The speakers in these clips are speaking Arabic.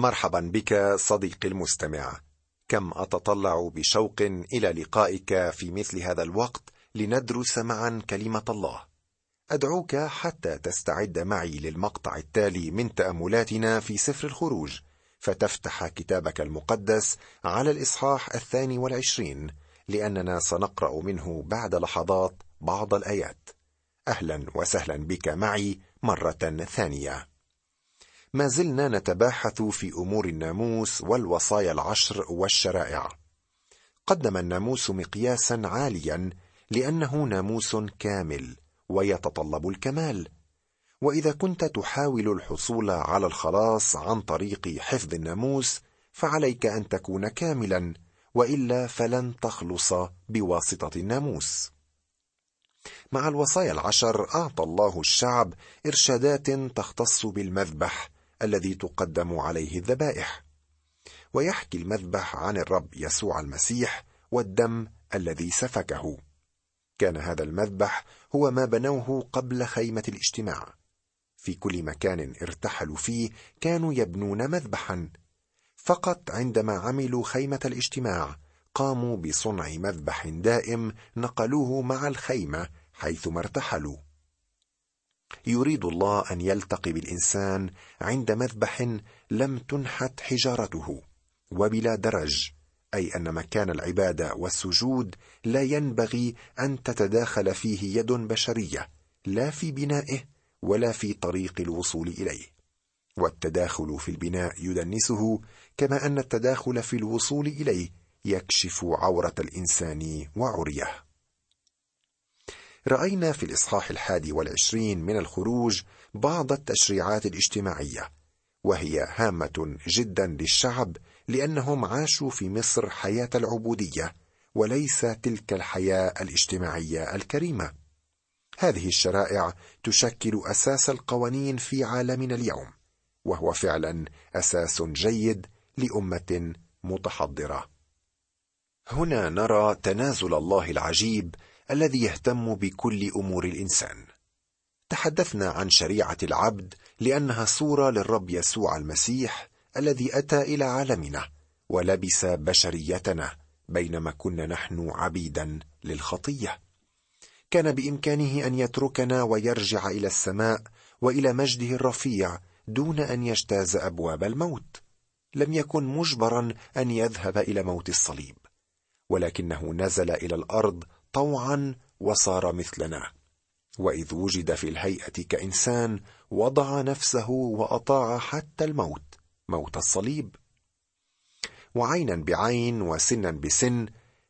مرحبا بك صديقي المستمع. كم أتطلع بشوق إلى لقائك في مثل هذا الوقت لندرس معا كلمة الله. أدعوك حتى تستعد معي للمقطع التالي من تأملاتنا في سفر الخروج فتفتح كتابك المقدس على الإصحاح الثاني والعشرين لأننا سنقرأ منه بعد لحظات بعض الآيات. أهلا وسهلا بك معي مرة ثانية. ما زلنا نتباحث في أمور الناموس والوصايا العشر والشرائع. قدم الناموس مقياسا عاليا لأنه ناموس كامل ويتطلب الكمال. وإذا كنت تحاول الحصول على الخلاص عن طريق حفظ الناموس فعليك أن تكون كاملا وإلا فلن تخلص بواسطة الناموس. مع الوصايا العشر أعطى الله الشعب إرشادات تختص بالمذبح الذي تقدم عليه الذبائح. ويحكي المذبح عن الرب يسوع المسيح والدم الذي سفكه. كان هذا المذبح هو ما بنوه قبل خيمة الاجتماع. في كل مكان ارتحلوا فيه كانوا يبنون مذبحا. فقط عندما عملوا خيمة الاجتماع قاموا بصنع مذبح دائم نقلوه مع الخيمة حيثما ارتحلوا. يريد الله أن يلتقي بالإنسان عند مذبح لم تنحت حجارته وبلا درج أي أن مكان العبادة والسجود لا ينبغي أن تتداخل فيه يد بشرية لا في بنائه ولا في طريق الوصول إليه. والتداخل في البناء يدنسه كما أن التداخل في الوصول إليه يكشف عورة الإنسان وعريه. رأينا في الإصحاح الحادي والعشرين من الخروج بعض التشريعات الاجتماعية وهي هامة جدا للشعب لأنهم عاشوا في مصر حياة العبودية وليس تلك الحياة الاجتماعية الكريمة. هذه الشرائع تشكل أساس القوانين في عالمنا اليوم وهو فعلا أساس جيد لأمة متحضرة. هنا نرى تنازل الله العجيب الذي يهتم بكل أمور الإنسان. تحدثنا عن شريعة العبد لأنها صورة للرب يسوع المسيح الذي أتى إلى عالمنا ولبس بشريتنا بينما كنا نحن عبيدا للخطية. كان بإمكانه أن يتركنا ويرجع إلى السماء وإلى مجده الرفيع دون أن يجتاز أبواب الموت. لم يكن مجبرا أن يذهب إلى موت الصليب ولكنه نزل إلى الأرض طوعا وصار مثلنا. وإذ وجد في الهيئة كإنسان وضع نفسه وأطاع حتى الموت موت الصليب. وعينا بعين وسنا بسن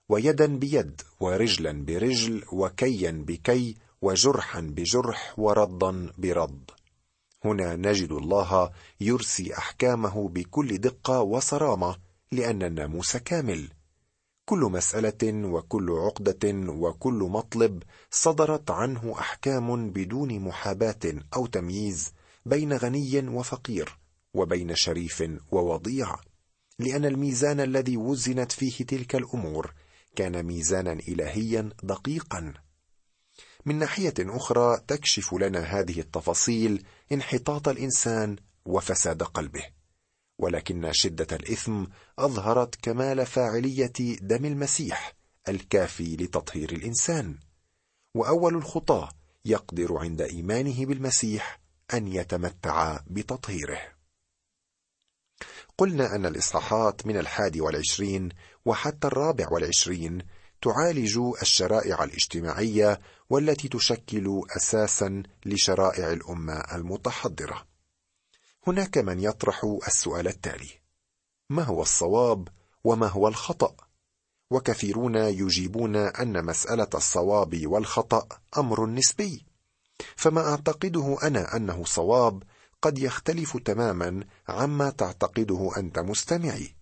ويدا بيد ورجلا برجل وكيا بكي وجرحا بجرح وردا برد هنا نجد الله يرسي أحكامه بكل دقة وصرامة لأن الناموس كامل. كل مسألة وكل عقدة وكل مطلب صدرت عنه أحكام بدون محاباة أو تمييز بين غني وفقير وبين شريف ووضيع لأن الميزان الذي وزنت فيه تلك الأمور كان ميزانا إلهيا دقيقا. من ناحية أخرى تكشف لنا هذه التفاصيل انحطاط الإنسان وفساد قلبه. ولكن شدة الإثم أظهرت كمال فاعلية دم المسيح الكافي لتطهير الإنسان. وأول الخطاه يقدر عند إيمانه بالمسيح أن يتمتع بتطهيره. قلنا أن الإصحاحات من الحادي والعشرين وحتى الرابع والعشرين تعالج الشرائع الاجتماعية والتي تشكل أساسا لشرائع الأمة المتحضرة. هناك من يطرح السؤال التالي. ما هو الصواب وما هو الخطأ؟ وكثيرون يجيبون أن مسألة الصواب والخطأ أمر نسبي. فما أعتقده أنا أنه صواب قد يختلف تماما عما تعتقده أنت مستمعي.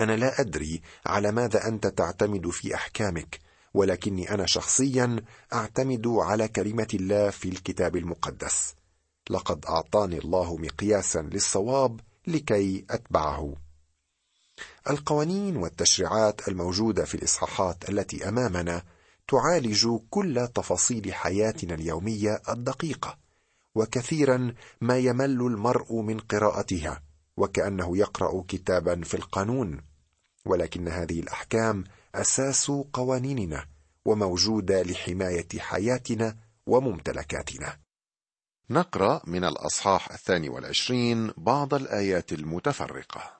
أنا لا أدري على ماذا أنت تعتمد في أحكامك ولكني أنا شخصيا أعتمد على كلمة الله في الكتاب المقدس. لقد أعطاني الله مقياسا للصواب لكي أتبعه. القوانين والتشريعات الموجودة في الإصحاحات التي أمامنا تعالج كل تفاصيل حياتنا اليومية الدقيقة وكثيرا ما يمل المرء من قراءتها وكأنه يقرأ كتابا في القانون. ولكن هذه الأحكام أساس قوانيننا وموجودة لحماية حياتنا وممتلكاتنا. نقرأ من الأصحاح الثاني والعشرين بعض الآيات المتفرقة.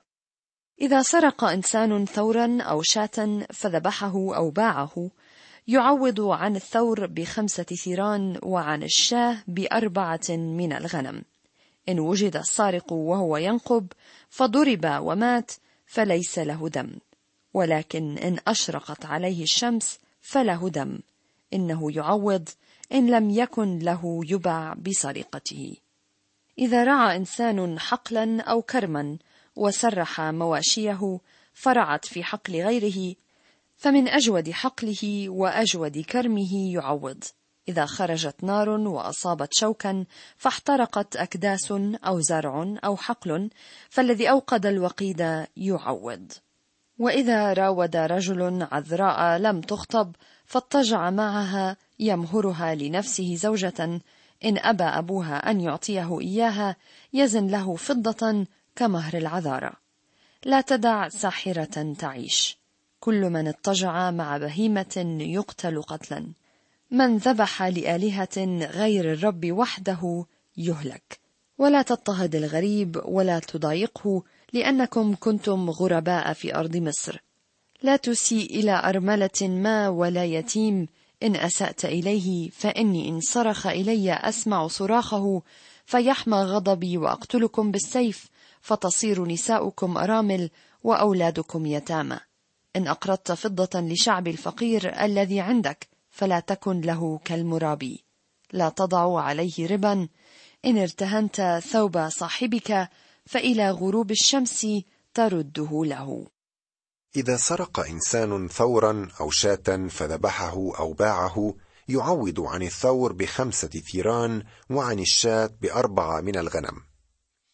إذا سرق إنسان ثورا أو شاة فذبحه أو باعه يعوض عن الثور بخمسة ثيران وعن الشاه بأربعة من الغنم. إن وجد السارق وهو ينقب فضرب ومات فليس له دم. ولكن إن أشرقت عليه الشمس فله دم. إنه يعوض إن لم يكن له يبع بسرقته. إذا رعى إنسان حقلا أو كرما وسرح مواشيه فرعت في حقل غيره فمن أجود حقله وأجود كرمه يعوض. إذا خرجت نار وأصابت شوكا فاحترقت أكداس أو زرع أو حقل فالذي أوقد الوقيد يعوض. وإذا راود رجل عذراء لم تخطب فاضطجع معها يمهرها لنفسه زوجة. إن أبى أبوها أن يعطيه إياها يزن له فضة كمهر العذارى. لا تدع ساحرة تعيش. كل من اضطجع مع بهيمة يقتل قتلا. من ذبح لآلهة غير الرب وحده يهلك. ولا تضطهد الغريب ولا تضايقه لأنكم كنتم غرباء في أرض مصر. لا تسيء إلى أرملة ما ولا يتيم إن أسأت إليه فإني إن صرخ إلي أسمع صراخه فيحمى غضبي وأقتلكم بالسيف فتصير نساؤكم أرامل وأولادكم يتامى. إن أقرضت فضة لشعب الفقير الذي عندك فلا تكن له كالمرابي لا تضع عليه ربا إن ارتهنت ثوب صاحبك فإلى غروب الشمس ترده له. إذا سرق إنسان ثورا أو شاة فذبحه أو باعه يعوض عن الثور بخمسة ثيران وعن الشاة بأربعة من الغنم.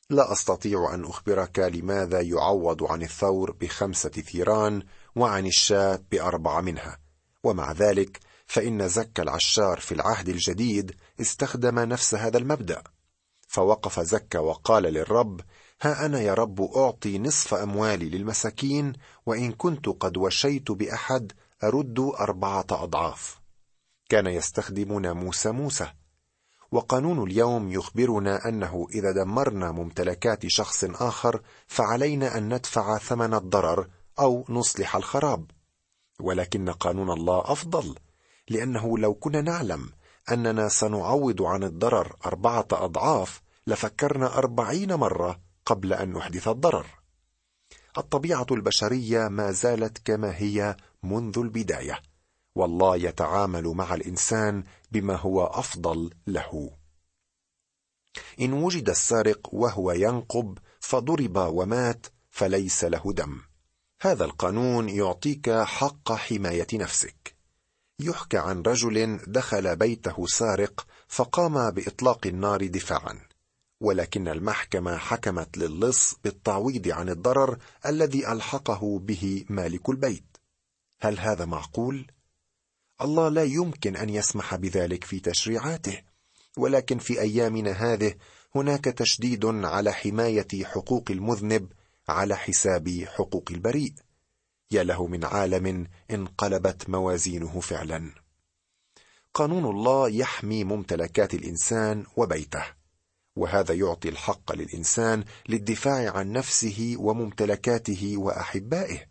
لا أستطيع أن أخبرك لماذا يعوض عن الثور بخمسة ثيران وعن الشاة بأربعة منها. ومع ذلك فإن زكى العشار في العهد الجديد استخدم نفس هذا المبدأ. فوقف زكى وقال للرب ها أنا يا رب أعطي نصف أموالي للمساكين وإن كنت قد وشيت بأحد أرد أربعة أضعاف. كان يستخدم ناموس موسى. وقانون اليوم يخبرنا أنه إذا دمرنا ممتلكات شخص آخر فعلينا أن ندفع ثمن الضرر أو نصلح الخراب. ولكن قانون الله أفضل لأنه لو كنا نعلم أننا سنعوض عن الضرر أربعة أضعاف لفكرنا أربعين مرة. قبل أن نحدث الضرر. الطبيعة البشرية ما زالت كما هي منذ البداية والله يتعامل مع الإنسان بما هو أفضل له. إن وجد السارق وهو ينقب فضرب ومات فليس له دم. هذا القانون يعطيك حق حماية نفسك. يحكى عن رجل دخل بيته سارق فقام بإطلاق النار دفاعا. ولكن المحكمة حكمت للص بالتعويض عن الضرر الذي ألحقه به مالك البيت. هل هذا معقول؟ الله لا يمكن أن يسمح بذلك في تشريعاته، ولكن في أيامنا هذه هناك تشديد على حماية حقوق المذنب على حساب حقوق البريء. يا له من عالم انقلبت موازينه فعلا. قانون الله يحمي ممتلكات الإنسان وبيته. وهذا يعطي الحق للإنسان للدفاع عن نفسه وممتلكاته وأحبائه.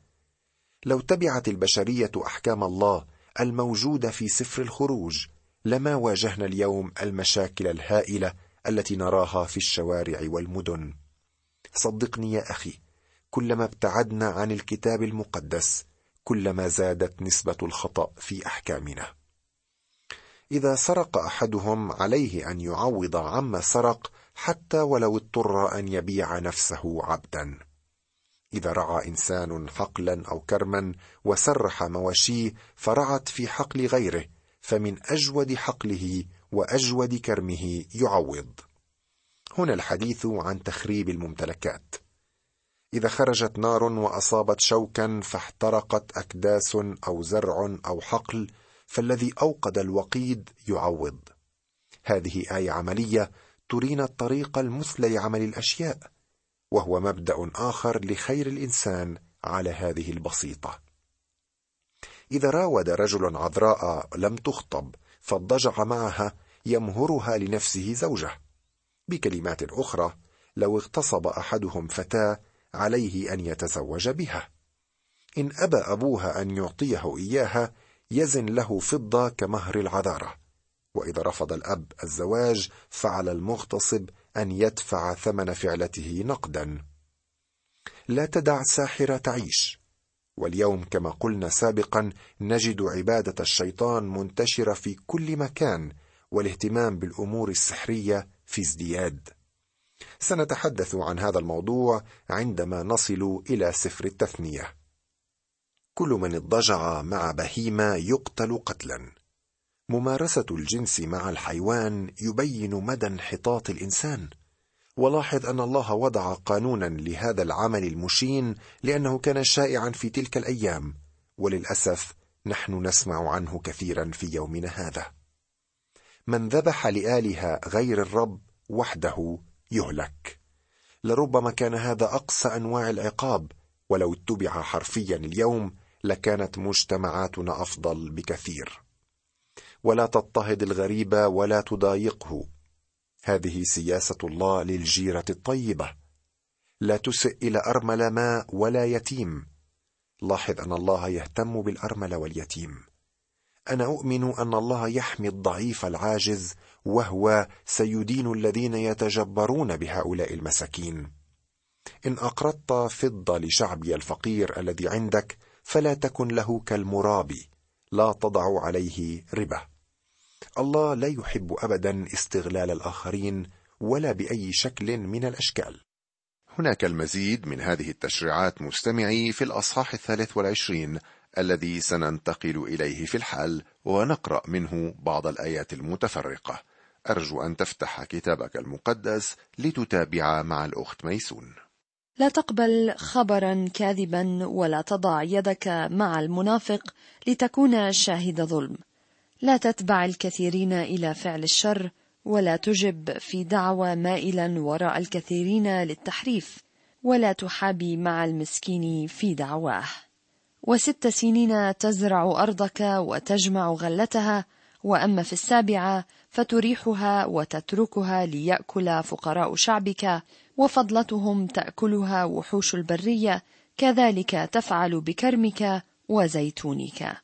لو تبعت البشرية أحكام الله الموجودة في سفر الخروج لما واجهنا اليوم المشاكل الهائلة التي نراها في الشوارع والمدن. صدقني يا أخي كلما ابتعدنا عن الكتاب المقدس كلما زادت نسبة الخطأ في أحكامنا. إذا سرق أحدهم عليه أن يعوض عما سرق حتى ولو اضطر أن يبيع نفسه عبدا. إذا رعى إنسان حقلا أو كرما وسرح مواشيه فرعت في حقل غيره فمن أجود حقله وأجود كرمه يعوض. هنا الحديث عن تخريب الممتلكات. إذا خرجت نار وأصابت شوكا فاحترقت أكداس أو زرع أو حقل فالذي أوقد الوقيد يعوض. هذه آية عملية ترينا الطريق المثلى لعمل الأشياء وهو مبدأ آخر لخير الإنسان على هذه البسيطة. إذا راود رجل عذراء لم تخطب فاضطجع معها يمهرها لنفسه زوجه. بكلمات أخرى لو اغتصب أحدهم فتاة عليه أن يتزوج بها. إن أبى أبوها أن يعطيه إياها يزن له فضة كمهر العذارة. وإذا رفض الأب الزواج فعلى المغتصب أن يدفع ثمن فعلته نقدا. لا تدع ساحرة تعيش. واليوم كما قلنا سابقا نجد عبادة الشيطان منتشرة في كل مكان والاهتمام بالأمور السحرية في ازدياد. سنتحدث عن هذا الموضوع عندما نصل إلى سفر التثنية. كل من اضطجع مع بهيمة يقتل قتلا. ممارسة الجنس مع الحيوان يبين مدى انحطاط الإنسان. ولاحظ أن الله وضع قانونا لهذا العمل المشين لأنه كان شائعا في تلك الأيام. وللأسف نحن نسمع عنه كثيرا في يومنا هذا. من ذبح لآلهة غير الرب وحده يهلك. لربما كان هذا أقصى أنواع العقاب ولو اتبع حرفيا اليوم لكانت مجتمعاتنا أفضل بكثير. ولا تضطهد الغريب ولا تضايقه. هذه سياسة الله للجيرة الطيبة. لا تسئ إلى أرمل ماء ولا يتيم. لاحظ أن الله يهتم بالأرمل واليتيم. أنا أؤمن أن الله يحمي الضعيف العاجز وهو سيدين الذين يتجبرون بهؤلاء المساكين. إن أقرضت فضة لشعبي الفقير الذي عندك فلا تكن له كالمرابي لا تضع عليه ربه الله لا يحب ابدا استغلال الآخرين ولا بأي شكل من الأشكال. هناك المزيد من هذه التشريعات مستمعي في الأصحاح الثالث والعشرين الذي سننتقل إليه في الحال ونقرأ منه بعض الآيات المتفرقة. أرجو أن تفتح كتابك المقدس لتتابع مع الأخت ميسون. لا تقبل خبرا كاذبا ولا تضع يدك مع المنافق لتكون شاهد ظلم. لا تتبع الكثيرين إلى فعل الشر ولا تجب في دعوى مائلا وراء الكثيرين للتحريف ولا تحابي مع المسكين في دعواه. وست سنين تزرع أرضك وتجمع غلتها وأما في السابعة فتريحها وتتركها ليأكل فقراء شعبك وفضلتهم تأكلها وحوش البرية كذلك تفعل بكرمك وزيتونك.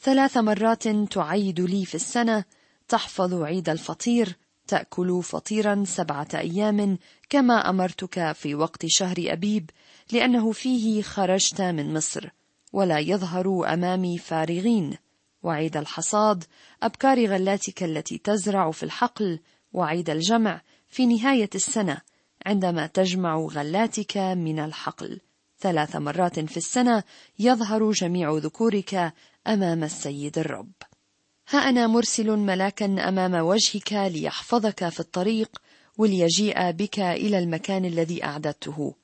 ثلاث مرات تعيد لي في السنة تحفظ عيد الفطير تأكل فطيرا سبعة أيام كما أمرتك في وقت شهر أبيب لأنه فيه خرجت من مصر ولا يظهر أمامي فارغين. وعيد الحصاد أبكار غلاتك التي تزرع في الحقل وعيد الجمع في نهاية السنة. عندما تجمع غلاتك من الحقل. ثلاث مرات في السنة يظهر جميع ذكورك أمام السيد الرب. ها أنا مرسل ملاكا أمام وجهك ليحفظك في الطريق وليجيء بك إلى المكان الذي أعددته.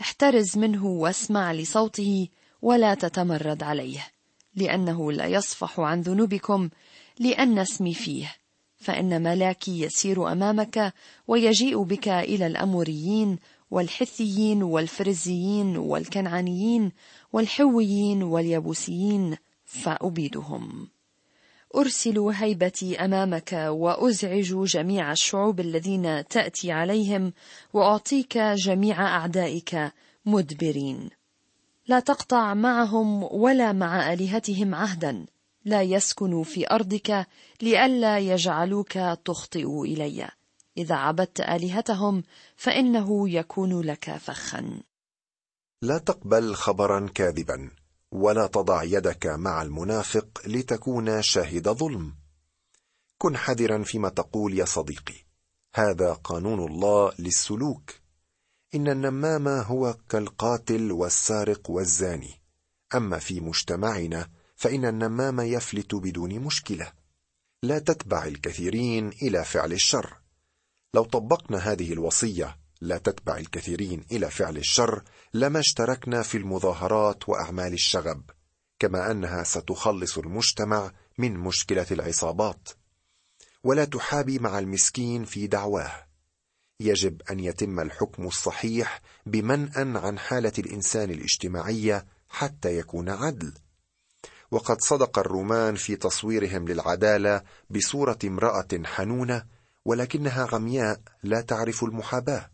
احترز منه واسمع لصوته ولا تتمرد عليه لأنه لا يصفح عن ذنوبكم لأن اسمي فيه. فإن ملاكي يسير أمامك ويجيء بك إلى الأموريين والحثيين والفرزيين والكنعانيين والحويين واليبوسيين فأبيدهم. أرسل هيبتي أمامك وأزعج جميع الشعوب الذين تأتي عليهم وأعطيك جميع أعدائك مدبرين. لا تقطع معهم ولا مع آلهتهم عهدا. لا يسكنوا في أرضك لئلا يجعلوك تخطئ إلي. إذا عبدت آلهتهم فإنه يكون لك فخا. لا تقبل خبرا كاذبا ولا تضع يدك مع المنافق لتكون شاهد ظلم. كن حذرا فيما تقول يا صديقي. هذا قانون الله للسلوك. إن النمام هو كالقاتل والسارق والزاني. أما في مجتمعنا فإن النمام يفلت بدون مشكلة. لا تتبع الكثيرين إلى فعل الشر. لو طبقنا هذه الوصية لا تتبع الكثيرين إلى فعل الشر لما اشتركنا في المظاهرات وأعمال الشغب كما أنها ستخلص المجتمع من مشكلة العصابات. ولا تحابي مع المسكين في دعواه. يجب أن يتم الحكم الصحيح بمنأ عن حالة الإنسان الاجتماعية حتى يكون عدل. وقد صدق الرومان في تصويرهم للعدالة بصورة امرأة حنونة ولكنها عمياء لا تعرف المحاباة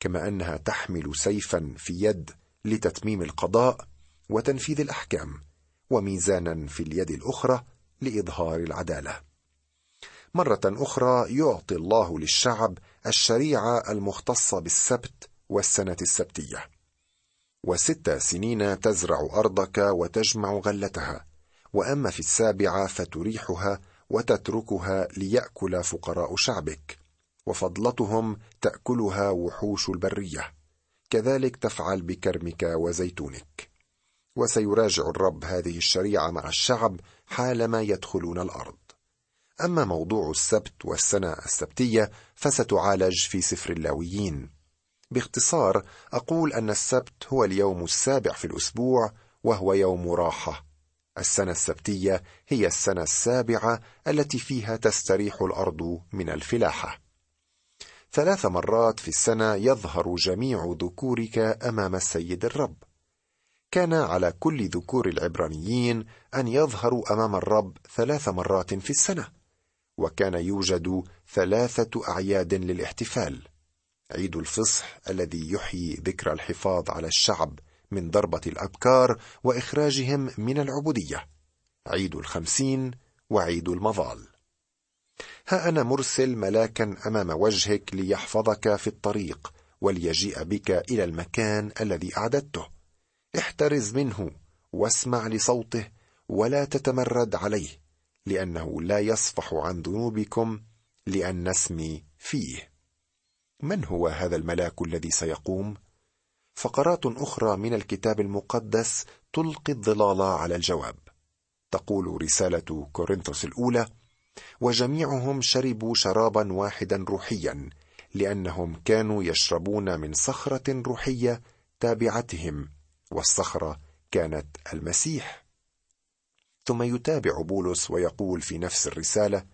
كما أنها تحمل سيفا في يد لتتميم القضاء وتنفيذ الأحكام وميزانا في اليد الأخرى لإظهار العدالة. مرة أخرى يعطي الله للشعب الشريعة المختصة بالسبت والسنة السبتية. وست سنين تزرع أرضك وتجمع غلتها وأما في السابعة فتريحها وتتركها ليأكل فقراء شعبك وفضلتهم تأكلها وحوش البرية. كذلك تفعل بكرمك وزيتونك. وسيراجع الرب هذه الشريعة مع الشعب حالما يدخلون الأرض. أما موضوع السبت والسنة السبتية فستعالج في سفر اللاويين. باختصار أقول أن السبت هو اليوم السابع في الأسبوع وهو يوم راحة. السنة السبتية هي السنة السابعة التي فيها تستريح الأرض من الفلاحة. ثلاث مرات في السنة يظهر جميع ذكورك أمام السيد الرب. كان على كل ذكور العبرانيين أن يظهروا أمام الرب ثلاث مرات في السنة وكان يوجد ثلاثة أعياد للاحتفال. عيد الفصح الذي يحيي ذكرى الحفاظ على الشعب من ضربة الأبكار وإخراجهم من العبودية. عيد الخمسين وعيد المظال. ها أنا مرسل ملاكا أمام وجهك ليحفظك في الطريق وليجيء بك إلى المكان الذي أعددته. احترز منه واسمع لصوته ولا تتمرد عليه لأنه لا يصفح عن ذنوبكم لأن اسمي فيه. من هو هذا الملاك الذي سيقوم؟ فقرات أخرى من الكتاب المقدس تلقي الظلال على الجواب. تقول رسالة كورنثوس الأولى وجميعهم شربوا شرابا واحدا روحيا لأنهم كانوا يشربون من صخرة روحية تابعتهم والصخرة كانت المسيح. ثم يتابع بولس ويقول في نفس الرسالة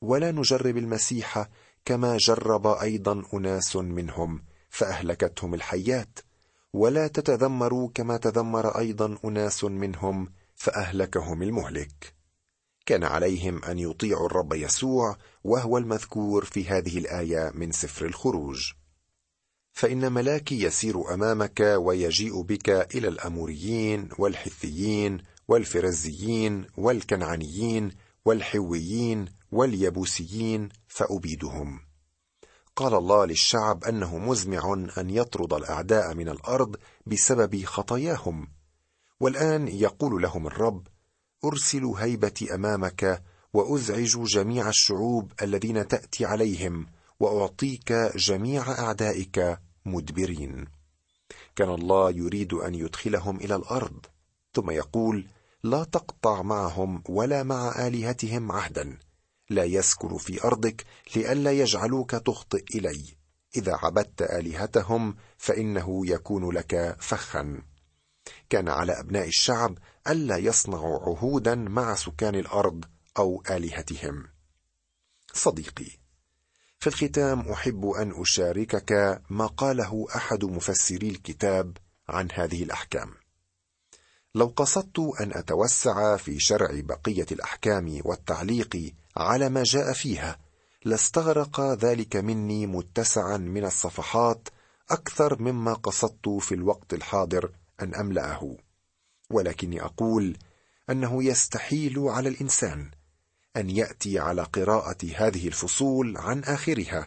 ولا نجرب المسيح كما جرب أيضا أناس منهم فأهلكتهم الحيات. ولا تتذمروا كما تذمر أيضا أناس منهم فأهلكهم المهلك. كان عليهم أن يطيعوا الرب يسوع وهو المذكور في هذه الآية من سفر الخروج. فإن ملاكي يسير أمامك ويجيء بك إلى الأموريين والحثيين والفرزيين والكنعانيين والحويين واليبوسيين فأبيدهم. قال الله للشعب أنه مزمع أن يطرد الأعداء من الأرض بسبب خطاياهم. والآن يقول لهم الرب ارسل هيبتي أمامك وأزعج جميع الشعوب الذين تأتي عليهم وأعطيك جميع أعدائك مدبرين. كان الله يريد أن يدخلهم إلى الأرض. ثم يقول لا تقطع معهم ولا مع آلهتهم عهدا. لا يسكن في أرضك لئلا يجعلوك تخطئ إلي. إذا عبدت آلهتهم فإنه يكون لك فخا. كان على أبناء الشعب ألا يصنعوا عهودا مع سكان الأرض أو آلهتهم. صديقي في الختام أحب أن أشاركك ما قاله أحد مفسري الكتاب عن هذه الأحكام. لو قصدت أن أتوسع في شرع بقية الأحكام والتعليق على ما جاء فيها لاستغرق ذلك مني متسعا من الصفحات أكثر مما قصدت في الوقت الحاضر أن أملأه. ولكني أقول أنه يستحيل على الإنسان أن يأتي على قراءة هذه الفصول عن آخرها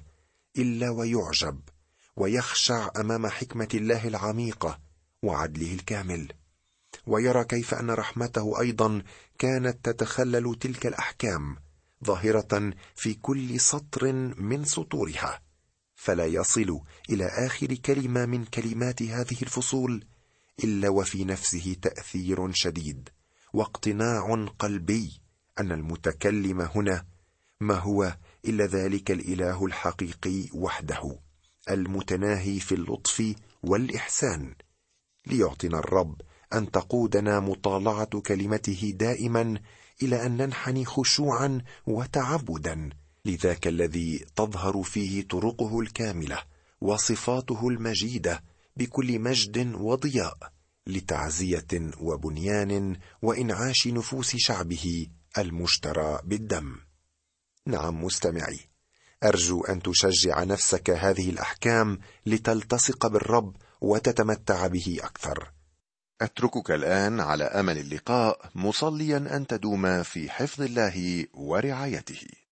إلا ويعجب ويخشع أمام حكمة الله العميقة وعدله الكامل. ويرى كيف أن رحمته أيضا كانت تتخلل تلك الأحكام ظاهرة في كل سطر من سطورها. فلا يصل إلى آخر كلمة من كلمات هذه الفصول إلا وفي نفسه تأثير شديد واقتناع قلبي أن المتكلم هنا ما هو إلا ذلك الإله الحقيقي وحده المتناهي في اللطف والإحسان ليعطنا الرب أن تقودنا مطالعة كلمته دائما إلى أن ننحني خشوعا وتعبدا. لذاك الذي تظهر فيه طرقه الكاملة وصفاته المجيدة بكل مجد وضياء لتعزية وبنيان وإنعاش نفوس شعبه المشترى بالدم. نعم مستمعي أرجو أن تشجع نفسك هذه الأحكام لتلتصق بالرب وتتمتع به أكثر. أتركك الآن على أمل اللقاء مصليا أن تدوم في حفظ الله ورعايته.